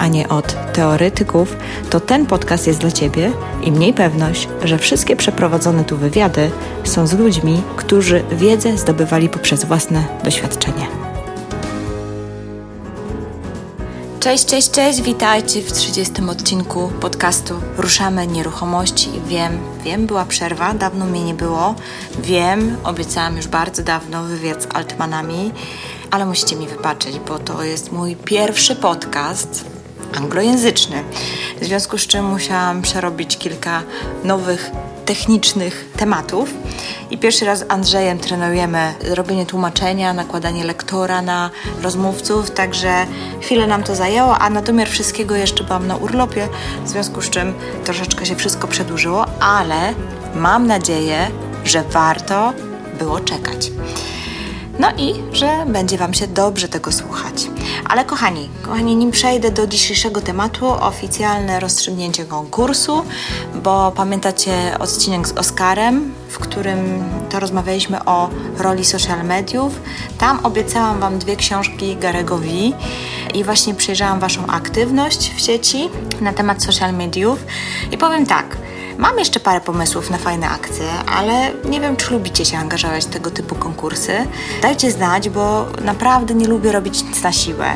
a nie od teoretyków, to ten podcast jest dla Ciebie i mniej pewność, że wszystkie przeprowadzone tu wywiady są z ludźmi, którzy wiedzę zdobywali poprzez własne doświadczenie. Cześć, cześć, cześć, witajcie w 30 odcinku podcastu Ruszamy Nieruchomości. Wiem, wiem, była przerwa, dawno mnie nie było. Wiem, obiecałam już bardzo dawno wywiad z Altmanami, ale musicie mi wybaczyć, bo to jest mój pierwszy podcast anglojęzyczny. W związku z czym musiałam przerobić kilka nowych technicznych tematów. I pierwszy raz z Andrzejem trenujemy robienie tłumaczenia, nakładanie lektora na rozmówców, także chwilę nam to zajęło, a na domiar wszystkiego jeszcze byłam na urlopie, w związku z czym troszeczkę się wszystko przedłużyło, ale mam nadzieję, że warto było czekać. No i że będzie Wam się dobrze tego słuchać. Ale kochani, kochani, nim przejdę do dzisiejszego tematu, oficjalne rozstrzygnięcie konkursu, bo pamiętacie odcinek z Oskarem, w którym to rozmawialiśmy o roli social mediów. Tam obiecałam Wam dwie książki Garego V i właśnie przejrzałam Waszą aktywność w sieci na temat social mediów i powiem tak – Mam jeszcze parę pomysłów na fajne akcje, ale nie wiem, czy lubicie się angażować w tego typu konkursy. Dajcie znać, bo naprawdę nie lubię robić nic na siłę.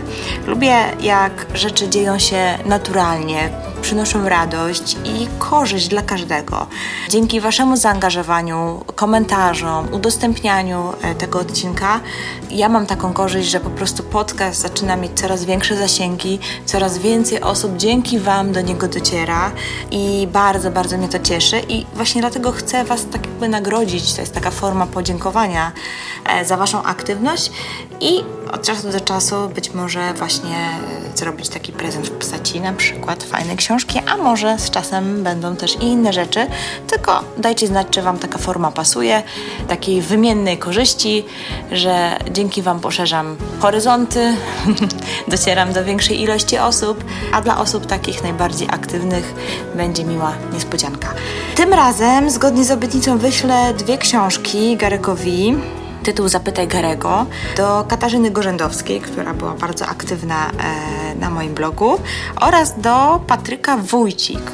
Lubię, jak rzeczy dzieją się naturalnie, przynoszą radość i korzyść dla każdego. Dzięki Waszemu zaangażowaniu, komentarzom, udostępnianiu e, tego odcinka, ja mam taką korzyść, że po prostu podcast zaczyna mieć coraz większe zasięgi, coraz więcej osób dzięki Wam do niego dociera i bardzo, bardzo mnie to cieszy i właśnie dlatego chcę Was tak jakby nagrodzić. To jest taka forma podziękowania e, za Waszą aktywność i od czasu do czasu być może właśnie e, zrobić taki prezent w postaci na przykład fajnej książki, a może z czasem będą też i inne rzeczy, tylko dajcie znać, czy Wam taka forma pasuje, takiej wymiennej korzyści, że dzięki Wam poszerzam horyzonty, docieram do większej ilości osób, a dla osób takich najbardziej aktywnych będzie miła niespodzianka. Tym razem, zgodnie z obietnicą, wyślę dwie książki Garegowi tytuł Zapytaj Garego do Katarzyny Gorzędowskiej, która była bardzo aktywna e, na moim blogu oraz do Patryka Wójcik.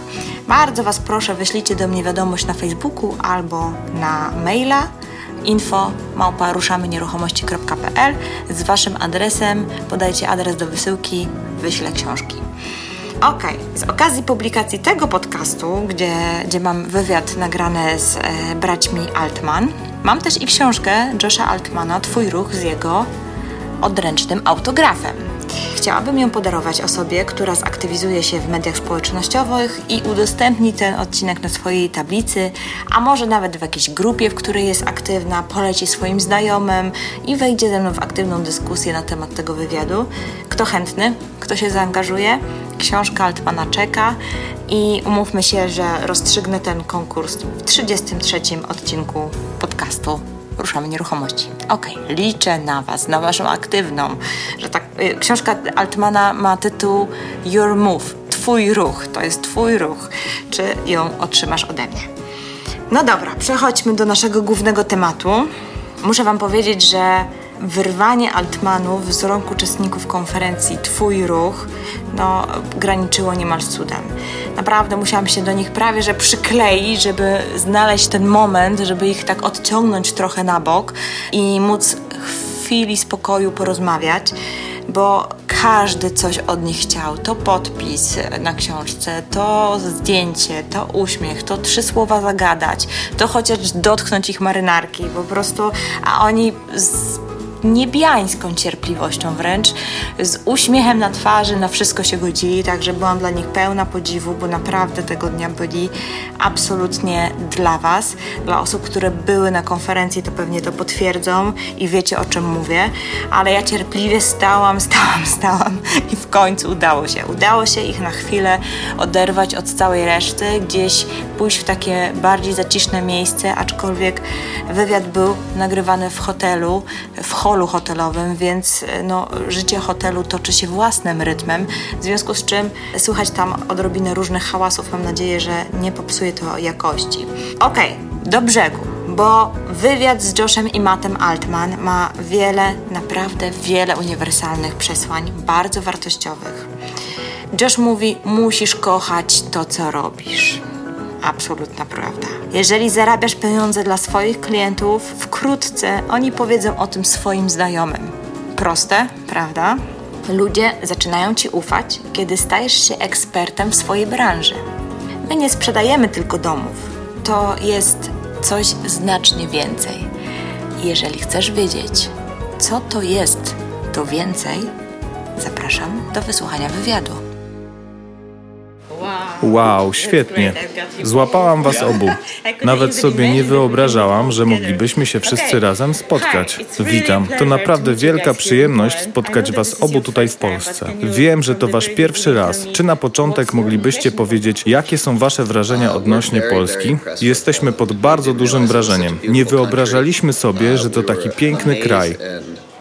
Bardzo Was proszę, wyślijcie do mnie wiadomość na Facebooku albo na maila info małpa nieruchomości.pl z Waszym adresem podajcie adres do wysyłki, wyślę książki. Ok, z okazji publikacji tego podcastu, gdzie, gdzie mam wywiad nagrany z e, braćmi Altman, mam też i książkę Josha Altmana Twój ruch z jego odręcznym autografem. Chciałabym ją podarować osobie, która zaktywizuje się w mediach społecznościowych i udostępni ten odcinek na swojej tablicy, a może nawet w jakiejś grupie, w której jest aktywna, poleci swoim znajomym i wejdzie ze mną w aktywną dyskusję na temat tego wywiadu. Kto chętny, kto się zaangażuje, książka Altmana czeka i umówmy się, że rozstrzygnę ten konkurs w 33 odcinku podcastu Ruszamy Nieruchomości. Ok, liczę na Was, na Waszą aktywną, że tak, y, książka Altmana ma tytuł Your Move, Twój ruch, to jest Twój ruch, czy ją otrzymasz ode mnie. No dobra, przechodźmy do naszego głównego tematu. Muszę Wam powiedzieć, że wyrwanie Altmanów z rąk uczestników konferencji Twój Ruch no, graniczyło niemal z cudem. Naprawdę musiałam się do nich prawie że przykleić, żeby znaleźć ten moment, żeby ich tak odciągnąć trochę na bok i móc chwili spokoju porozmawiać, bo każdy coś od nich chciał. To podpis na książce, to zdjęcie, to uśmiech, to trzy słowa zagadać, to chociaż dotknąć ich marynarki, po prostu, a oni z niebiańską cierpliwością wręcz, z uśmiechem na twarzy, na wszystko się godzili, także byłam dla nich pełna podziwu, bo naprawdę tego dnia byli absolutnie dla Was. Dla osób, które były na konferencji, to pewnie to potwierdzą i wiecie o czym mówię, ale ja cierpliwie stałam, stałam, stałam i w końcu udało się. Udało się ich na chwilę oderwać od całej reszty, gdzieś pójść w takie bardziej zaciszne miejsce, aczkolwiek wywiad był nagrywany w hotelu, w holu hotelowym, więc no, życie hotelu toczy się własnym rytmem, w związku z czym słychać tam odrobinę różnych hałasów. Mam nadzieję, że nie popsuje to jakości. Okej, okay, do brzegu bo wywiad z Joshem i Mattem Altman ma wiele, naprawdę wiele uniwersalnych przesłań, bardzo wartościowych. Josh mówi: Musisz kochać to, co robisz. Absolutna prawda. Jeżeli zarabiasz pieniądze dla swoich klientów, wkrótce oni powiedzą o tym swoim znajomym. Proste, prawda? Ludzie zaczynają ci ufać, kiedy stajesz się ekspertem w swojej branży. My nie sprzedajemy tylko domów. To jest coś znacznie więcej. Jeżeli chcesz wiedzieć, co to jest to więcej, zapraszam do wysłuchania wywiadu. Wow, świetnie. Złapałam was obu. Nawet sobie nie wyobrażałam, że moglibyśmy się wszyscy razem spotkać. Witam. To naprawdę wielka przyjemność spotkać was obu tutaj w Polsce. Wiem, że to wasz pierwszy raz. Czy na początek moglibyście powiedzieć, jakie są wasze wrażenia odnośnie Polski? Jesteśmy pod bardzo dużym wrażeniem. Nie wyobrażaliśmy sobie, że to taki piękny kraj.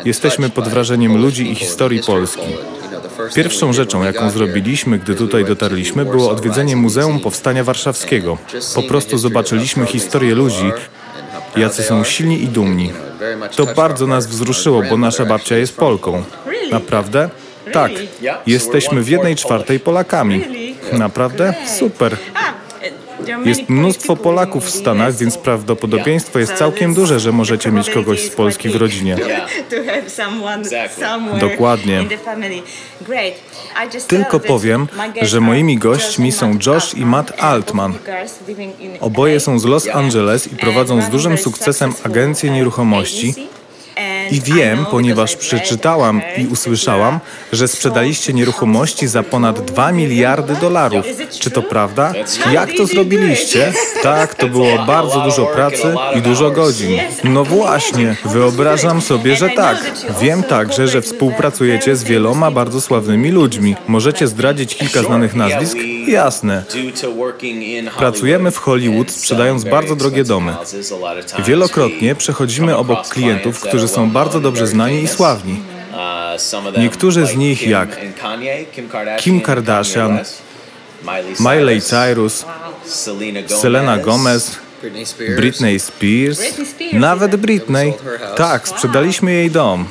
Jesteśmy pod wrażeniem ludzi i historii Polski. Pierwszą rzeczą, jaką zrobiliśmy, gdy tutaj dotarliśmy, było odwiedzenie Muzeum Powstania Warszawskiego. Po prostu zobaczyliśmy historię ludzi, jacy są silni i dumni. To bardzo nas wzruszyło, bo nasza babcia jest Polką. Naprawdę? Tak. Jesteśmy w jednej czwartej Polakami. Naprawdę? Super. Jest mnóstwo Polaków w Stanach, więc prawdopodobieństwo jest całkiem duże, że możecie mieć kogoś z Polski w rodzinie. Dokładnie. Tylko powiem, że moimi gośćmi są Josh i Matt Altman. Oboje są z Los Angeles i prowadzą z dużym sukcesem agencję nieruchomości i wiem, ponieważ przeczytałam i usłyszałam, że sprzedaliście nieruchomości za ponad 2 miliardy dolarów. Czy to prawda? Jak to zrobiliście? Tak, to było bardzo dużo pracy i dużo godzin. No właśnie, wyobrażam sobie, że tak. Wiem także, że współpracujecie z wieloma bardzo sławnymi ludźmi. Możecie zdradzić kilka znanych nazwisk? Jasne. Pracujemy w Hollywood, sprzedając bardzo drogie domy. Wielokrotnie przechodzimy obok klientów, którzy są bardzo dobrze znani i sławni. Niektórzy z nich jak Kim Kardashian, Miley Cyrus, Selena Gomez, Britney Spears, nawet Britney. Tak, sprzedaliśmy jej dom.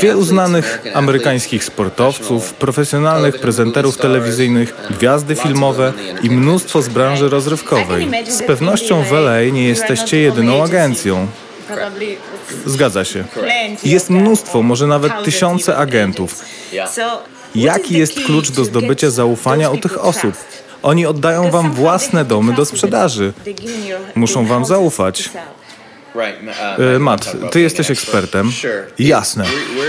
Wielu znanych amerykańskich sportowców, profesjonalnych prezenterów telewizyjnych, gwiazdy filmowe i mnóstwo z branży rozrywkowej. Z pewnością w LA nie jesteście jedyną agencją. Zgadza się. Jest mnóstwo, może nawet tysiące agentów. Jaki jest klucz do zdobycia zaufania u tych osób? Oni oddają wam własne domy do sprzedaży. Muszą wam zaufać. Uh, e, Matt, ty jesteś ekspertem. Jasne.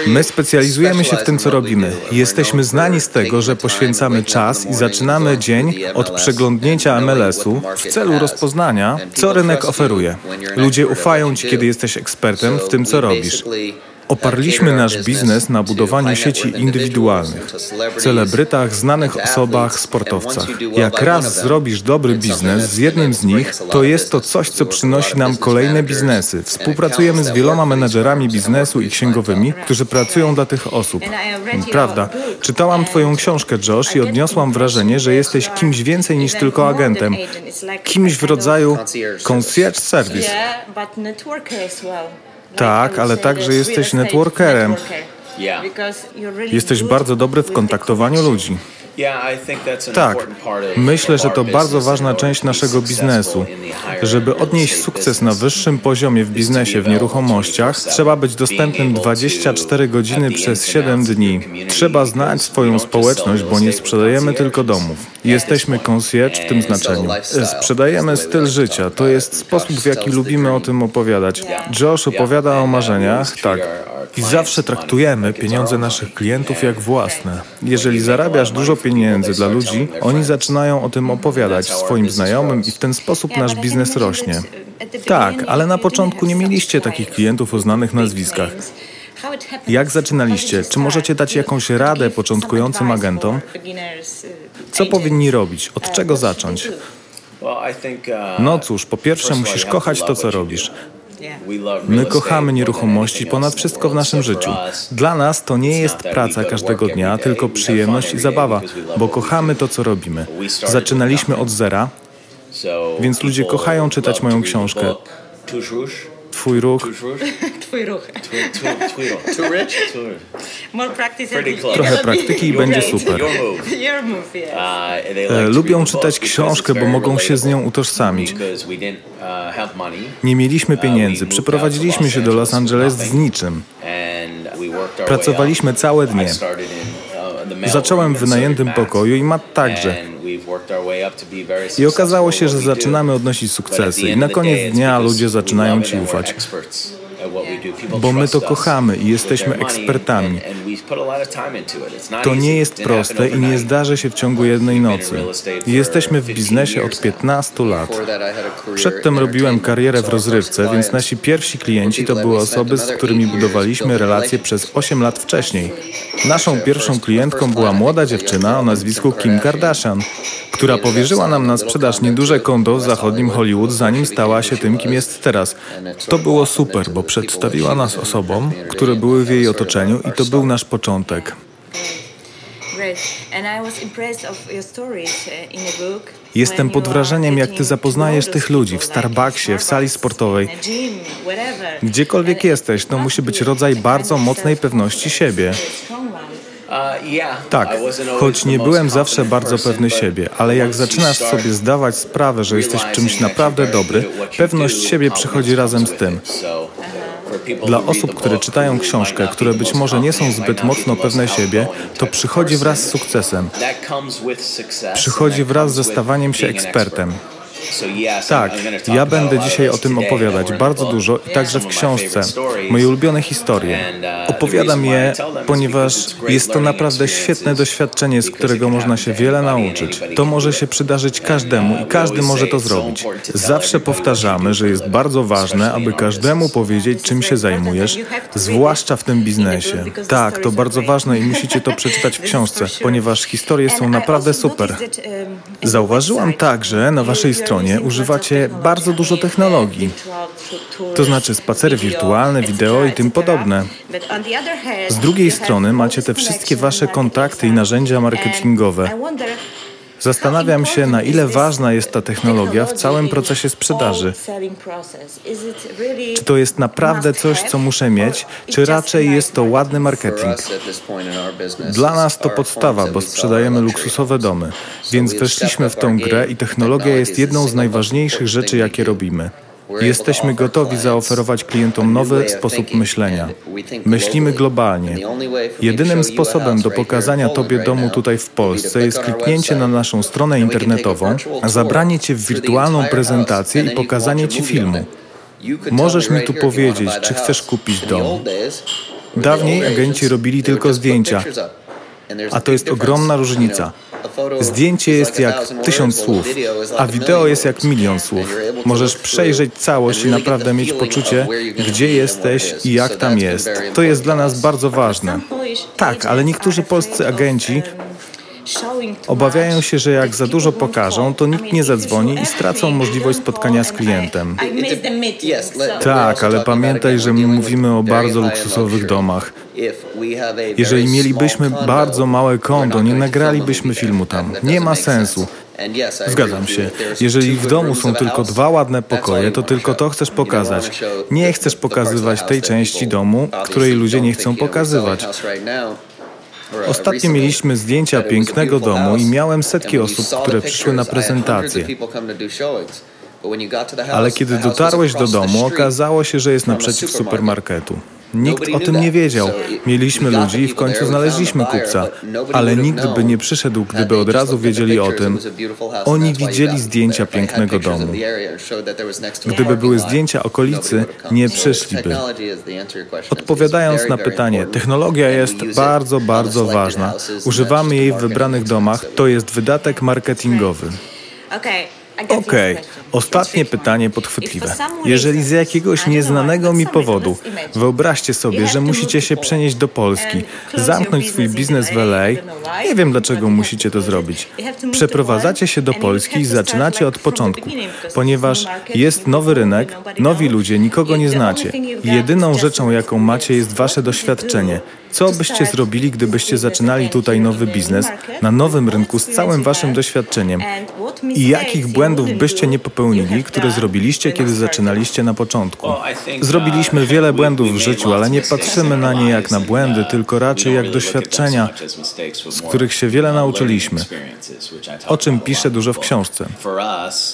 My specjalizujemy się w tym, co robimy. Jesteśmy znani z tego, że poświęcamy czas i zaczynamy dzień od przeglądnięcia MLS-u w celu rozpoznania, co rynek oferuje. Ludzie ufają ci, kiedy jesteś ekspertem w tym, co robisz. Oparliśmy nasz biznes na budowaniu sieci indywidualnych, celebrytach, znanych osobach, sportowcach. Jak raz zrobisz dobry biznes z jednym z nich, to jest to coś, co przynosi nam kolejne biznesy. Współpracujemy z wieloma menedżerami biznesu i księgowymi, którzy pracują dla tych osób. Prawda. Czytałam Twoją książkę, Josh, i odniosłam wrażenie, że jesteś kimś więcej niż tylko agentem. Kimś w rodzaju concierge service. Tak, ale także jesteś networkerem. Jesteś bardzo dobry w kontaktowaniu ludzi. Tak, myślę, że to bardzo ważna część naszego biznesu. Żeby odnieść sukces na wyższym poziomie w biznesie w nieruchomościach, trzeba być dostępnym 24 godziny przez 7 dni. Trzeba znać swoją społeczność, bo nie sprzedajemy tylko domów. Jesteśmy concierge w tym znaczeniu. Sprzedajemy styl życia. To jest sposób, w jaki lubimy o tym opowiadać. Josh opowiada o marzeniach, tak. I zawsze traktujemy pieniądze naszych klientów jak własne. Jeżeli zarabiasz dużo pieniędzy dla ludzi, oni zaczynają o tym opowiadać swoim znajomym i w ten sposób nasz biznes rośnie. Tak, ale na początku nie mieliście takich klientów o znanych nazwiskach. Jak zaczynaliście? Czy możecie dać jakąś radę początkującym agentom? Co powinni robić? Od czego zacząć? No cóż, po pierwsze musisz kochać to, co robisz. My kochamy nieruchomości ponad wszystko w naszym życiu. Dla nas to nie jest praca każdego dnia, tylko przyjemność i zabawa, bo kochamy to, co robimy. Zaczynaliśmy od zera, więc ludzie kochają czytać moją książkę. Twój ruch. Twój ruch. Trochę praktyki i będzie super. Uh, e, lubią czytać książkę, bo mogą się z nią utożsamić. Uh, Nie mieliśmy uh, pieniędzy. Przyprowadziliśmy się do Los Angeles z niczym. Pracowaliśmy całe dnie. Zacząłem w wynajętym pokoju i Matt także. I okazało się, że zaczynamy odnosić sukcesy i na koniec dnia ludzie zaczynają Ci ufać. Bo my to kochamy i jesteśmy ekspertami. To nie jest proste i nie zdarzy się w ciągu jednej nocy. Jesteśmy w biznesie od 15 lat. Przedtem robiłem karierę w rozrywce, więc nasi pierwsi klienci to były osoby, z którymi budowaliśmy relacje przez 8 lat wcześniej. Naszą pierwszą klientką była młoda dziewczyna o nazwisku Kim Kardashian. Która powierzyła nam na sprzedaż nieduże kondo w zachodnim Hollywood, zanim stała się tym, kim jest teraz. To było super, bo przedstawiła nas osobom, które były w jej otoczeniu i to był nasz początek. Jestem pod wrażeniem, jak ty zapoznajesz tych ludzi w Starbucksie, w sali sportowej. Gdziekolwiek jesteś, to musi być rodzaj bardzo mocnej pewności siebie. Tak, choć nie byłem zawsze bardzo pewny siebie, ale jak zaczynasz sobie zdawać sprawę, że jesteś czymś naprawdę dobry, pewność siebie przychodzi razem z tym. Dla osób, które czytają książkę, które być może nie są zbyt mocno pewne siebie, to przychodzi wraz z sukcesem. Przychodzi wraz ze stawaniem się ekspertem. Tak, ja będę dzisiaj o tym opowiadać bardzo dużo i także w książce. Moje ulubione historie. Uh, Opowiadam je, ponieważ jest to naprawdę świetne doświadczenie, z którego można się wiele nauczyć. To może się przydarzyć każdemu i każdy może to zrobić. Zawsze powtarzamy, że jest bardzo ważne, aby każdemu powiedzieć, czym się zajmujesz, zwłaszcza w tym biznesie. Tak, to bardzo ważne i musicie to przeczytać w książce, ponieważ historie są naprawdę super. Zauważyłam także na waszej stronie, stronie używacie bardzo dużo technologii, to znaczy spacery wirtualne, wideo i tym podobne. Z drugiej strony macie te wszystkie wasze kontakty i narzędzia marketingowe. Zastanawiam się, na ile ważna jest ta technologia w całym procesie sprzedaży. Czy to jest naprawdę coś, co muszę mieć, czy raczej jest to ładny marketing? Dla nas to podstawa, bo sprzedajemy luksusowe domy, więc weszliśmy w tą grę i technologia jest jedną z najważniejszych rzeczy, jakie robimy. Jesteśmy gotowi zaoferować klientom nowy sposób myślenia. Myślimy globalnie. Jedynym sposobem do pokazania Tobie domu tutaj w Polsce jest kliknięcie na naszą stronę internetową, zabranie Cię w wirtualną prezentację i pokazanie Ci filmu. Możesz mi tu powiedzieć, czy chcesz kupić dom. Dawniej agenci robili tylko zdjęcia, a to jest ogromna różnica. Zdjęcie jest jak tysiąc słów, a wideo jest jak milion słów. Możesz przejrzeć całość i naprawdę mieć poczucie, gdzie jesteś i jak tam jest. To jest dla nas bardzo ważne. Tak, ale niektórzy polscy agenci Obawiają się, że jak za dużo pokażą, to nikt nie zadzwoni i stracą możliwość spotkania z klientem. Tak, ale pamiętaj, że my mówimy o bardzo luksusowych domach. Jeżeli mielibyśmy bardzo małe kondo, nie nagralibyśmy filmu tam. Nie ma sensu. Zgadzam się. Jeżeli w domu są tylko dwa ładne pokoje, to tylko to chcesz pokazać. Nie chcesz pokazywać tej części domu, której ludzie nie chcą pokazywać. Ostatnio mieliśmy zdjęcia pięknego domu i miałem setki osób, które przyszły na prezentację. Ale kiedy dotarłeś do domu, okazało się, że jest naprzeciw supermarketu. Nikt o tym nie wiedział. Mieliśmy ludzi i w końcu znaleźliśmy kupca, ale nikt by nie przyszedł, gdyby od razu wiedzieli o tym. Oni widzieli zdjęcia pięknego domu. Gdyby były zdjęcia okolicy, nie przyszliby. Odpowiadając na pytanie, technologia jest bardzo, bardzo ważna. Używamy jej w wybranych domach. To jest wydatek marketingowy. Okej, okay. ostatnie pytanie podchwytliwe. Jeżeli z jakiegoś nieznanego mi powodu wyobraźcie sobie, że musicie się przenieść do Polski, zamknąć swój biznes w LA, nie wiem dlaczego musicie to zrobić. Przeprowadzacie się do Polski i zaczynacie od początku, ponieważ jest nowy rynek, nowi ludzie, nikogo nie znacie. Jedyną rzeczą, jaką macie, jest wasze doświadczenie. Co byście zrobili, gdybyście zaczynali tutaj nowy biznes na nowym rynku z całym waszym doświadczeniem? I jakich błędów byście nie popełnili, które zrobiliście, kiedy zaczynaliście na początku? Zrobiliśmy wiele błędów w życiu, ale nie patrzymy na nie jak na błędy, tylko raczej jak doświadczenia, z których się wiele nauczyliśmy. O czym piszę dużo w książce.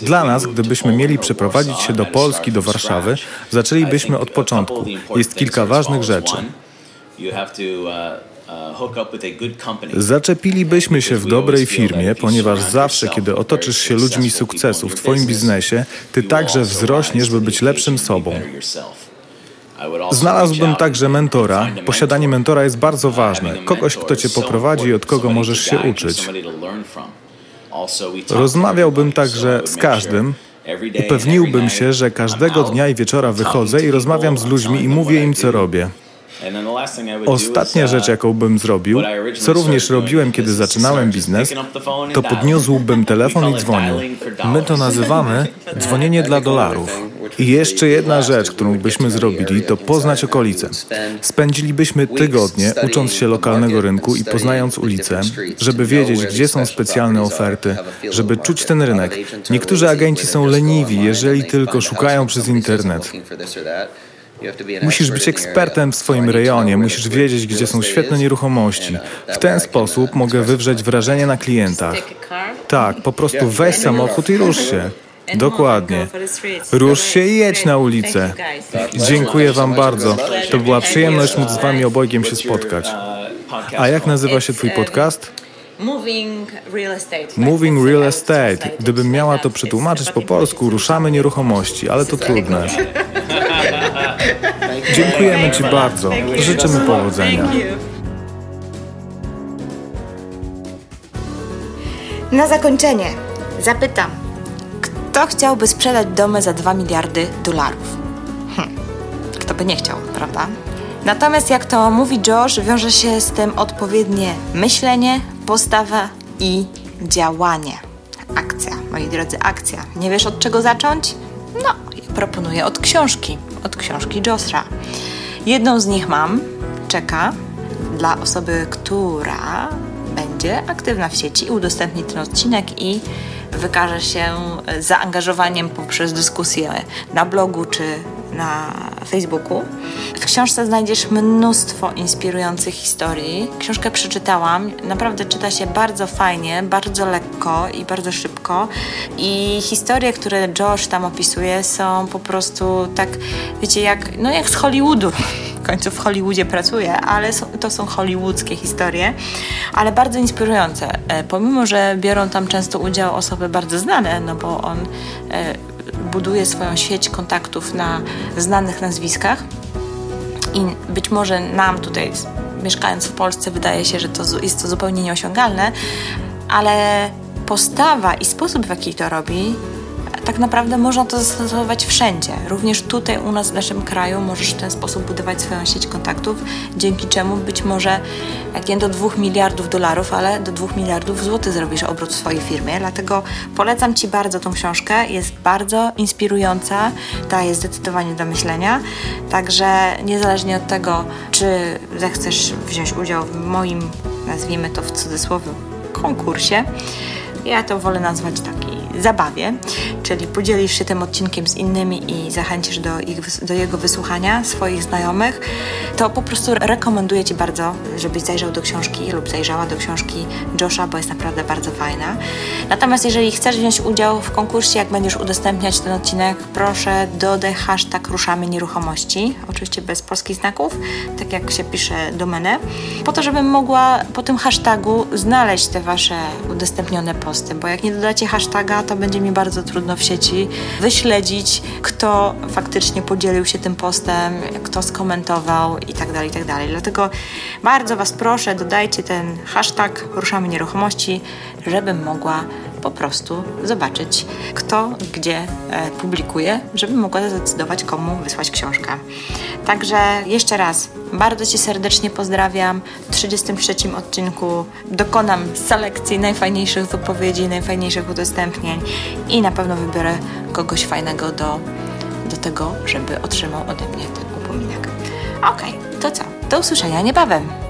Dla nas, gdybyśmy mieli przeprowadzić się do Polski, do Warszawy, zaczęlibyśmy od początku. Jest kilka ważnych rzeczy. Uh, uh, Zaczepilibyśmy się w dobrej firmie, ponieważ zawsze, kiedy otoczysz się ludźmi sukcesu w Twoim biznesie, Ty także wzrośniesz, by być lepszym sobą. Znalazłbym także mentora. Posiadanie mentora jest bardzo ważne. Kogoś, kto Cię poprowadzi i od kogo możesz się uczyć. Rozmawiałbym także z każdym, Upewniłbym się, że każdego dnia i wieczora wychodzę i rozmawiam z ludźmi i mówię im, co robię. Ostatnia rzecz, uh, jaką bym zrobił, co również robiłem, kiedy zaczynałem biznes, to podniósłbym telefon i dzwonił. My to nazywamy dzwonienie dla dolarów. I jeszcze jedna rzecz, którą byśmy zrobili, to poznać okolice. Spędzilibyśmy tygodnie ucząc się lokalnego rynku i poznając ulice, żeby wiedzieć, gdzie są specjalne oferty, żeby czuć ten rynek. Niektórzy agenci są leniwi, jeżeli tylko szukają przez internet. Musisz być ekspertem w swoim rejonie, musisz wiedzieć, gdzie są świetne nieruchomości. W ten sposób mogę wywrzeć wrażenie na klientach. Tak, po prostu weź samochód i rusz się. Dokładnie. Rusz się i jedź na ulicę. Dziękuję Wam bardzo. To była przyjemność móc z Wami obojgiem się spotkać. A jak nazywa się Twój podcast? Moving Real Estate. Moving Real Estate. Gdybym miała to przetłumaczyć po polsku, ruszamy nieruchomości, ale to trudne. Dziękujemy Ci bardzo. Życzymy powodzenia. Na zakończenie zapytam, kto chciałby sprzedać domy za 2 miliardy dolarów? Hm. Kto by nie chciał, prawda? Natomiast jak to mówi Josh, wiąże się z tym odpowiednie myślenie, postawa i działanie. Akcja, moi drodzy, akcja. Nie wiesz od czego zacząć? No, proponuję od książki, od książki Josra. Jedną z nich mam, czeka, dla osoby, która będzie aktywna w sieci, udostępni ten odcinek i wykaże się zaangażowaniem poprzez dyskusję na blogu czy na Facebooku. W książce znajdziesz mnóstwo inspirujących historii. Książkę przeczytałam, naprawdę czyta się bardzo fajnie, bardzo lekko i bardzo szybko. I historie, które Josh tam opisuje, są po prostu tak, wiecie, jak, no jak z Hollywoodu. W końcu w Hollywoodzie pracuje, ale to są hollywoodzkie historie, ale bardzo inspirujące. E, pomimo, że biorą tam często udział osoby bardzo znane, no bo on e, buduje swoją sieć kontaktów na znanych nazwiskach. I być może nam tutaj, mieszkając w Polsce, wydaje się, że to jest to zupełnie nieosiągalne, ale postawa i sposób, w jaki to robi, tak naprawdę można to zastosować wszędzie. Również tutaj u nas w naszym kraju możesz w ten sposób budować swoją sieć kontaktów, dzięki czemu być może jak nie do 2 miliardów dolarów, ale do 2 miliardów złotych zrobisz obrót w swojej firmie. Dlatego polecam Ci bardzo tą książkę. Jest bardzo inspirująca, daje zdecydowanie do myślenia. Także niezależnie od tego, czy zechcesz wziąć udział w moim, nazwijmy to w cudzysłowie, konkursie, ja to wolę nazwać taki zabawie, czyli podzielisz się tym odcinkiem z innymi i zachęcisz do, ich, do jego wysłuchania swoich znajomych, to po prostu rekomenduję Ci bardzo, żebyś zajrzał do książki lub zajrzała do książki Josha, bo jest naprawdę bardzo fajna. Natomiast jeżeli chcesz wziąć udział w konkursie, jak będziesz udostępniać ten odcinek, proszę dodaj hashtag ruszamy nieruchomości, oczywiście bez polskich znaków, tak jak się pisze domenę, po to, żebym mogła po tym hashtagu znaleźć te Wasze udostępnione posty, bo jak nie dodacie hashtaga, to będzie mi bardzo trudno w sieci wyśledzić, kto faktycznie podzielił się tym postem, kto skomentował i tak dalej, i tak. Dlatego bardzo Was proszę, dodajcie ten hashtag ruszamy nieruchomości, żebym mogła po prostu zobaczyć, kto gdzie e, publikuje, żeby mogła zdecydować, komu wysłać książkę. Także jeszcze raz bardzo Cię serdecznie pozdrawiam. W 33 odcinku dokonam selekcji najfajniejszych wypowiedzi, najfajniejszych udostępnień i na pewno wybiorę kogoś fajnego do, do tego, żeby otrzymał ode mnie ten upominek. Okej, okay, to co? Do usłyszenia niebawem.